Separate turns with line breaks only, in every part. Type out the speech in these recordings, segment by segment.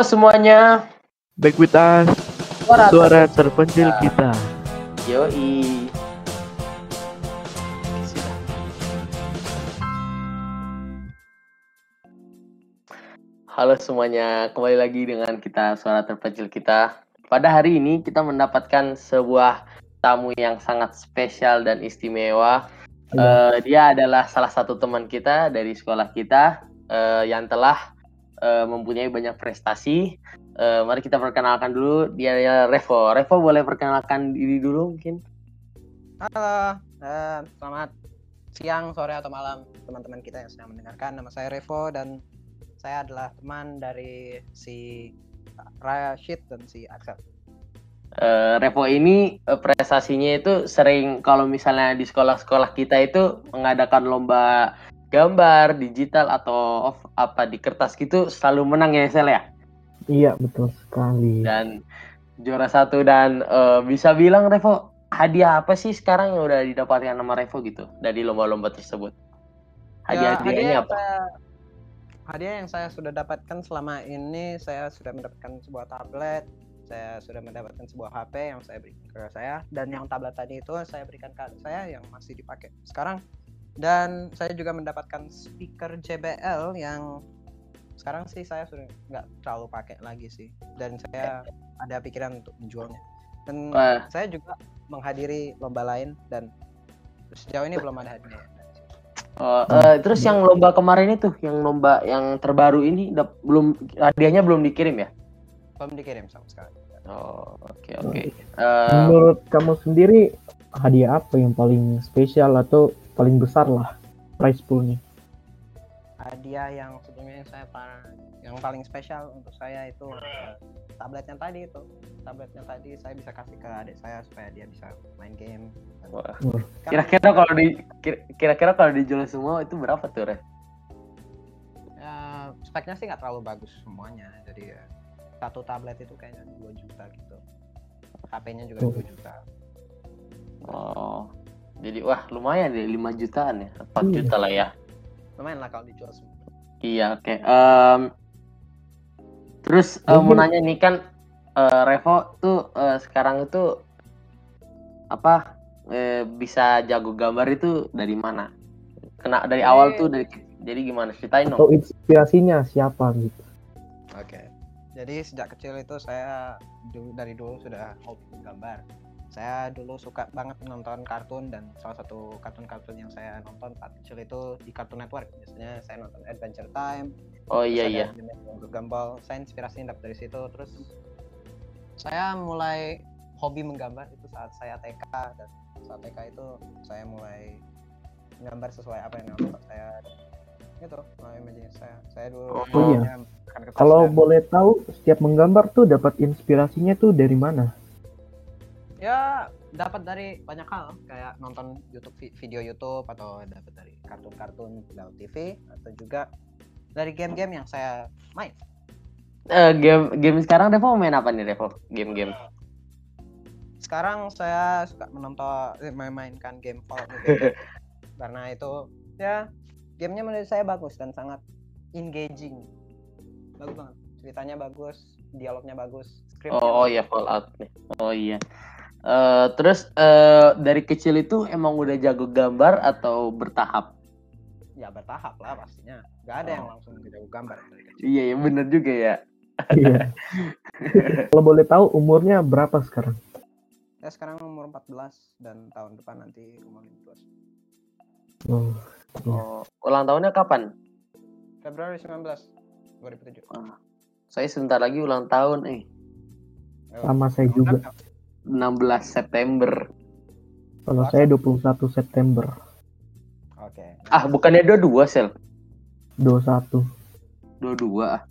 semuanya.
Back with us,
Suara,
suara terpencil kita.
Yoi. Sudah. Halo semuanya, kembali lagi dengan kita suara terpencil kita. Pada hari ini kita mendapatkan sebuah tamu yang sangat spesial dan istimewa. Eh, dia adalah salah satu teman kita dari sekolah kita eh, yang telah eh, mempunyai banyak prestasi. Eh, mari kita perkenalkan dulu dia adalah Revo. Revo boleh perkenalkan diri dulu mungkin?
Halo, eh, selamat siang, sore atau malam teman-teman kita yang sedang mendengarkan. Nama saya Revo dan saya adalah teman dari si Rashid dan si Axel.
Eh, Revo ini eh, prestasinya itu sering kalau misalnya di sekolah-sekolah kita itu mengadakan lomba gambar digital atau off- apa di kertas gitu selalu menang ya Sel ya
Iya betul sekali.
dan juara satu dan eh, bisa bilang Revo hadiah apa sih sekarang yang udah didapatkan sama Revo gitu dari lomba-lomba tersebut
Ya,
hadiah-hadiahnya
yang
apa
saya- hadiah yang saya sudah dapatkan selama ini, saya sudah mendapatkan sebuah tablet, saya sudah mendapatkan sebuah HP yang saya berikan ke saya, dan yang tablet tadi itu saya berikan ke adik saya yang masih dipakai sekarang. Dan saya juga mendapatkan speaker JBL yang sekarang sih saya sudah nggak terlalu pakai lagi sih, dan saya ada pikiran untuk menjualnya. Dan
Wah.
saya juga menghadiri lomba lain dan sejauh ini belum ada hadiah.
Oh, eh, terus yang lomba kemarin itu yang lomba yang terbaru ini belum hadiahnya belum dikirim ya
Belum dikirim sama sekali.
Oh, oke oke. Eh,
Menurut kamu sendiri hadiah apa yang paling spesial atau paling besar lah prize poolnya?
hadiah yang sebelumnya saya pa- yang paling spesial untuk saya itu eh, tabletnya tadi itu tabletnya tadi saya bisa kasih ke adik saya supaya dia bisa main game
Wah. Kira-kira kalau di kira- kira-kira kalau dijual semua itu berapa tuh, Re?
ya, speknya sih nggak terlalu bagus semuanya jadi ya, satu tablet itu kayaknya 2 juta gitu HP-nya juga
Oh.
2 juta
Oh. Jadi wah lumayan deh 5 jutaan ya. 4
Iya.
juta lah ya.
lumayan lah kalau dijual semua
Iya, oke. Em, terus eh, mau nanya nih kan eh, Revo tuh eh, sekarang itu apa eh, bisa jago gambar itu dari mana? Kena dari
Jadi-
awal tuh dari jadi gimana ceritain dong.
Atau inspirasinya siapa gitu?
Oke. Jadi sejak kecil itu saya dari dulu sudah hobi gambar. Saya dulu suka banget menonton kartun dan salah satu kartun-kartun yang saya nonton saat kecil itu di Cartoon Network. Biasanya saya nonton Adventure Time.
Oh iya iya.
Gumball. Saya inspirasinya dapat dari situ. Terus saya mulai hobi menggambar itu saat saya TK dan saat TK itu saya mulai menggambar sesuai apa yang bapak saya itu melalui imajinasi saya. Saya dulu
Oh,
iya. Kalau boleh tahu setiap menggambar tuh dapat inspirasinya tuh dari mana?
Ya dapat dari banyak hal kayak nonton YouTube vi- video YouTube atau dapat dari kartun-kartun lewat TV atau juga dari game-game yang saya main.
Eh, game game sekarang Revo main apa nih Revo? Game-game.
Sekarang saya suka menonton eh, memainkan game Fallout karena itu ya gamenya menurut saya bagus dan sangat engaging. Bagus banget. Ceritanya bagus, dialognya bagus,
Oh, oh iya Fallout nih. Oh iya. Eh, terus eh, dari kecil itu emang udah jago gambar atau bertahap?
Ya bertahap lah pastinya. Gak ada yang
Oh.
langsung jago gambar dari kecil.
Iya, ya bener juga ya.
Iya. Kalau boleh tahu umurnya berapa sekarang?
Ya sekarang umur 14 dan tahun depan nanti umur 15.
Oh, Iya.
Oh, ulang tahunnya kapan?
Februari 19 2007.
Saya sebentar lagi ulang tahun eh
sama saya juga.
16 September.
Kalau saya 21 September
Oke.
Ah, bukannya 22 sel.
21
22 ah.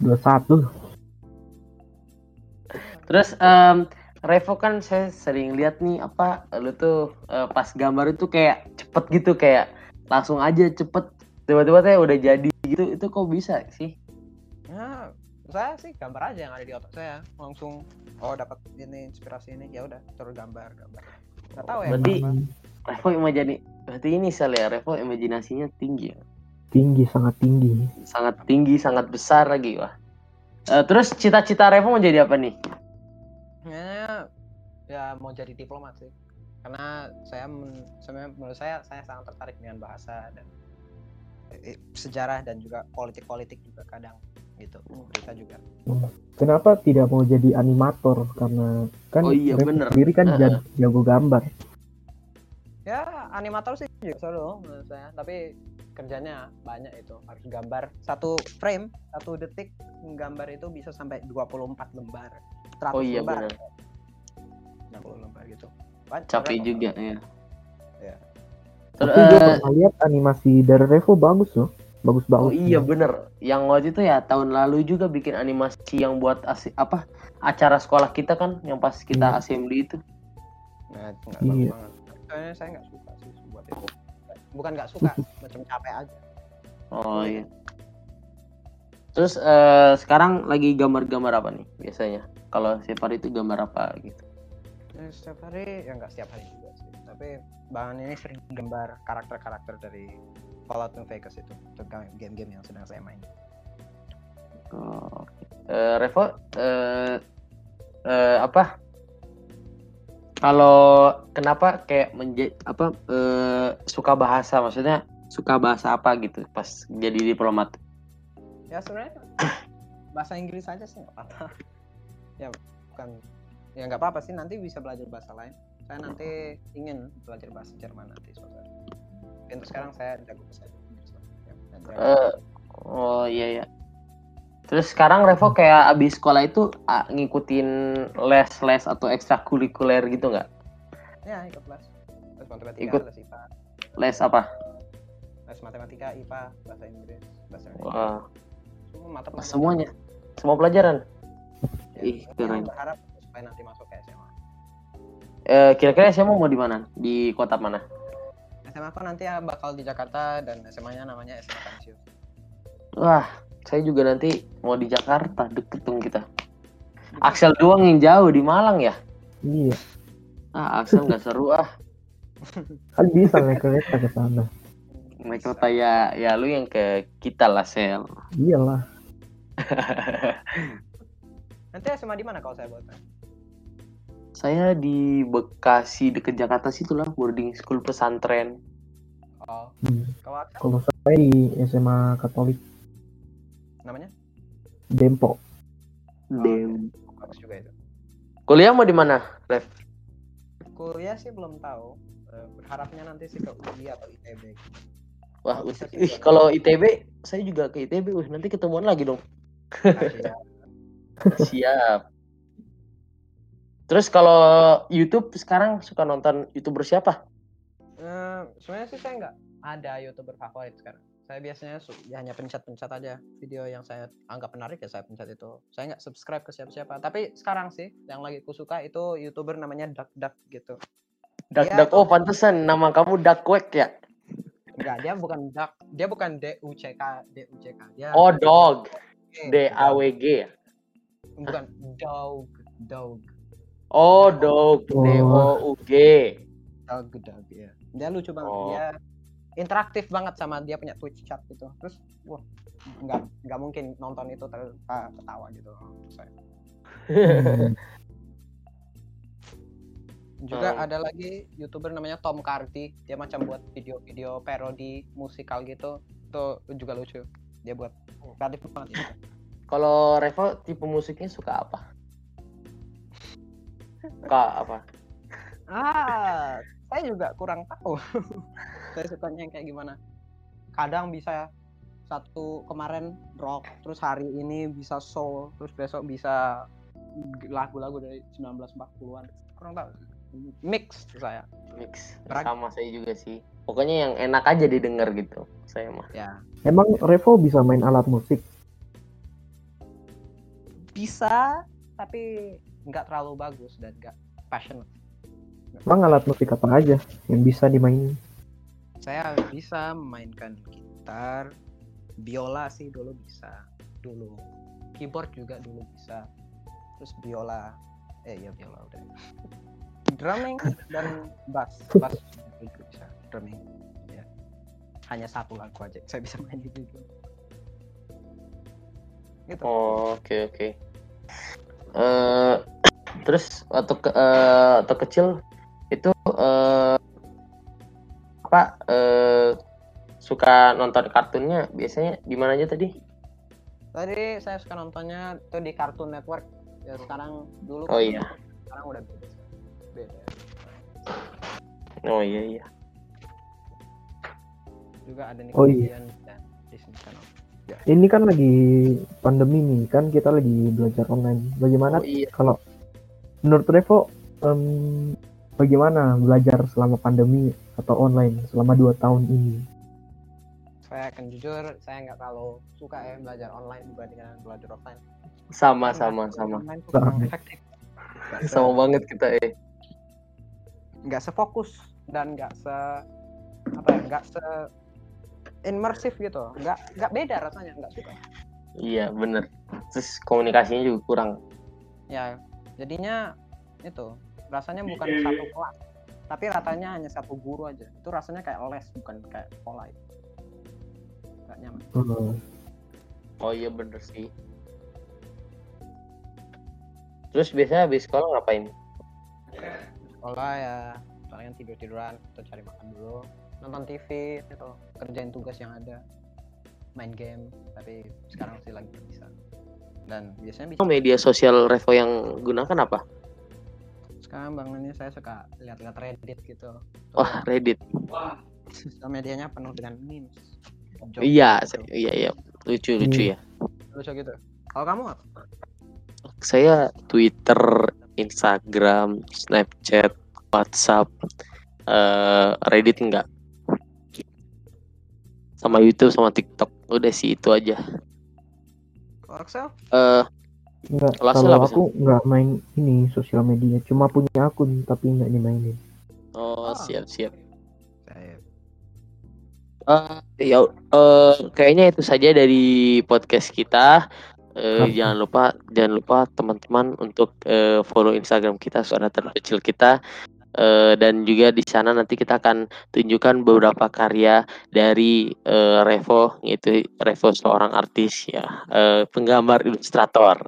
21
Terus em, Revo kan saya sering lihat nih apa lu tuh eh, pas gambar itu kayak cepet gitu kayak langsung aja cepet tiba-tiba saya udah jadi gitu itu kok bisa sih?
Ya, saya sih gambar aja yang ada di otak saya. Langsung oh dapat ini inspirasi ini ya udah terus gambar gambar. Gak tahu ya.
Berarti-. Revo imajinasi berarti ini sel ya Revo imajinasinya tinggi ya.
tinggi sangat tinggi
sangat tinggi sangat besar lagi wah Eh, terus cita-cita Revo mau jadi apa nih?
Ya, ya mau jadi diplomat sih. Karena saya men- sebenarnya menurut saya saya sangat tertarik dengan bahasa dan eh, sejarah dan juga politik-politik juga kadang gitu. Berita juga.
Kenapa tidak mau jadi animator? Karena kan
Oh iya, bener.
sendiri kan
Heeh.
jago, jago gambar.
Ya, animator sih juga seru menurut saya, tapi kerjanya banyak itu. Harus gambar satu frame, satu detik gambar itu bisa sampai 24 lembar. 100
Oh iya
lembar.
benar.
60 lembar gitu. Banyak,
Capek juga ya.
Iya.
Terus,
Tapi gue
eh,
pernah lihat animasi dari Revo bagus loh. Bagus
oh
banget.
iya bener. Yang waktu itu ya tahun lalu juga bikin animasi yang buat asi- apa acara sekolah kita kan yang pas kita
Iya.
assembly itu.
Nah, itu
Iya.
banget. Soalnya saya nggak suka sih buat itu. Bukan nggak suka, macam capek aja.
Oh iya. Terus eh, sekarang lagi gambar-gambar apa nih biasanya? Kalau setiap hari itu gambar apa gitu?
Ya, setiap hari, ya nggak setiap hari juga sih. Tapi bahan ini sering gambar karakter-karakter dari Fallout New Vegas itu. Itu game-game yang sedang saya main.
Oh. Eh, Revo, eh, eh, apa? Kalau kenapa kayak menjadi apa eh, suka bahasa? Maksudnya suka bahasa apa gitu pas jadi diplomat?
Ya sebenarnya bahasa Inggris aja sih nggak apa-apa. ya bukan, ya nggak apa-apa sih. Nanti bisa belajar bahasa lain. Saya nanti ingin belajar bahasa Jerman nanti. Tapi Untuk sekarang saya jago bahasa Inggris. Ya, saya-
Eh, oh iya ya. Terus sekarang Revo kayak abis sekolah itu ah, ngikutin les-les atau ekstrakurikuler gitu nggak?
ya ikut les. Les matematika,
Ikut.
les IPA,
Les apa?
les matematika, IPA, bahasa Inggris, bahasa Indonesia.
Wah,
Semua mata pelajaran.
semuanya, semua pelajaran.
Ya,
Ih, keren.
berharap supaya nanti masuk ke SMA.
Eh, kira-kira SMA mau di mana? Di kota mana?
SMA aku nanti ya bakal di Jakarta dan SMA-nya namanya SMA Kansius.
Wah, saya juga nanti mau di Jakarta, deket dong kita. Axel doang yang jauh di Malang ya?
Iya.
Ah, Axel nggak seru ah.
Kan bisa naik kereta ke sana.
Naik kereta ya, ya lu yang ke kita lah, Sel.
Iyalah.
Nanti SMA di mana kalau saya buat?
Saya di Bekasi deket Jakarta situ lah, boarding school pesantren.
Oh,
Hmm.
kalau
saya di SMA Katolik
namanya?
Dempok.
Dem.
Bagus juga itu.
Kuliah mau di mana, Rev?
Kuliah sih belum tahu. Eh, Berharapnya nanti sih ke UI atau ITB.
Wah,
Oh,
ih, kalau ITB, saya juga ke ITB. Wih, nanti ketemuan lagi dong.
Asia.
Siap. Terus kalau YouTube sekarang suka nonton YouTuber siapa?
Eh, sebenarnya sih saya nggak ada youtuber favorit sekarang. Saya biasanya ya hanya pencet-pencet aja video yang saya anggap menarik ya saya pencet itu. Saya nggak subscribe ke siapa-siapa. Tapi sekarang sih yang lagi kusuka itu youtuber namanya Duck Duck gitu.
Duck Duck. Oh, pantesan nama kamu Duck Quack ya?
Enggak, dia bukan Duck, dia bukan D U C K, D U C K. Dia
Oh, Dog. D A W G ya?
Bukan dog, dog,
Oh, Dog. D O U G.
dog, dog ya. Dia lucu banget.
Oh.
Dia interaktif banget sama dia punya Twitch chat gitu. Terus wah, nggak nggak mungkin nonton itu tanpa ketawa gitu. Saya. Juga
Hmm.
ada lagi youtuber namanya Tom Cardi. Dia macam buat video-video parodi musikal gitu. Itu juga lucu. Dia buat kreatif banget. ya.
Kalau Revo tipe musiknya suka apa? Suka apa?
Ah, saya juga kurang tahu. saya sukanya yang kayak gimana. Kadang bisa satu kemarin rock, terus hari ini bisa soul, terus besok bisa lagu-lagu dari 1940-an. Kurang tahu. Mix saya.
Mix.
Berag-
Sama saya juga sih. Pokoknya yang enak aja didengar gitu. Saya mah.
Ya.
Emang Revo bisa main alat musik?
Bisa, tapi nggak terlalu bagus dan nggak passionate.
Emang alat musik apa aja yang bisa dimainin?
Saya bisa memainkan gitar, biola sih dulu bisa, dulu. Keyboard juga dulu bisa. Terus biola, eh ya biola udah. Drumming dan bass, bass juga bisa. Drumming, ya. Hanya satu lagu aja saya bisa main itu. gitu
Oh, oke oke. Eh, terus waktu ke, eh, waktu kecil itu eh, apa eh, suka nonton kartunnya biasanya di mana aja tadi?
tadi saya suka nontonnya tuh di Cartoon Network ya sekarang dulu
Oh
kan
iya.
sekarang udah beda beda
Oh iya iya.
juga ada
Oh iya.
Nickelodeon dan Disney Channel
Ini kan lagi pandemi nih, kan kita lagi belajar online. Bagaimana
Oh iya.
kalau menurut Revo em, bagaimana belajar selama pandemi atau online selama dua tahun ini?
saya akan jujur saya nggak terlalu suka ya belajar online dibandingkan belajar offline
Sama sama
belajar
sama.
online kurang
Sama.
efektif
Sama banget kita eh.
nggak sefokus dan nggak se apa ya nggak se imersif gitu nggak nggak beda rasanya nggak suka
Iya bener. Terus komunikasinya juga kurang.
ya jadinya itu rasanya bukan satu kelas tapi ratanya hanya satu guru aja. Itu rasanya kayak les bukan kayak sekolah itu. Nggak nyaman.
Hmm.
Oh iya bener sih. Terus biasanya habis sekolah ngapain?
sekolah ya palingan tidur tiduran atau cari makan dulu. Nonton TV itu kerjain tugas yang ada. Main game tapi sekarang sih lagi bisa dan biasanya bisa
Oh, media sosial Revo yang gunakan apa?
sekarang bangunnya saya suka lihat-lihat Reddit gitu
Wah Reddit.
sosial medianya penuh dengan memes Joke
Iya,
gitu.
iya iya. Lucu lucu ya.
lucu gitu kalau kamu apa
Saya Twitter, Instagram, Snapchat, WhatsApp, eh, Reddit enggak. Sama YouTube sama TikTok. Udah sih itu aja. Eh
Enggak,
Kalau
aku nggak main ini sosial media, cuma punya akun tapi nggak dimainin.
oh
Ah.
siap siap. Eh ya eh, kayaknya itu saja dari podcast kita. Eh,
Oke.
jangan lupa jangan lupa teman-teman untuk eh, follow Instagram kita suara terkecil kita Eh, dan juga di sana nanti kita akan tunjukkan beberapa karya dari eh, Revo yaitu Revo seorang artis ya eh, penggambar ilustrator.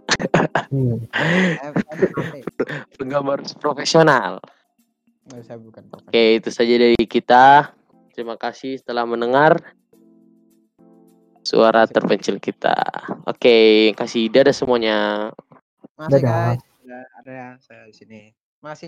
Apa,
penggambar profesional.
Saya bukan profesional.
oke itu saja dari kita. Terima kasih telah mendengar suara terpencil kita. Oke kasih. Dadah semuanya.
Masih
Dadah.
guys, ada ada saya di sini. Masih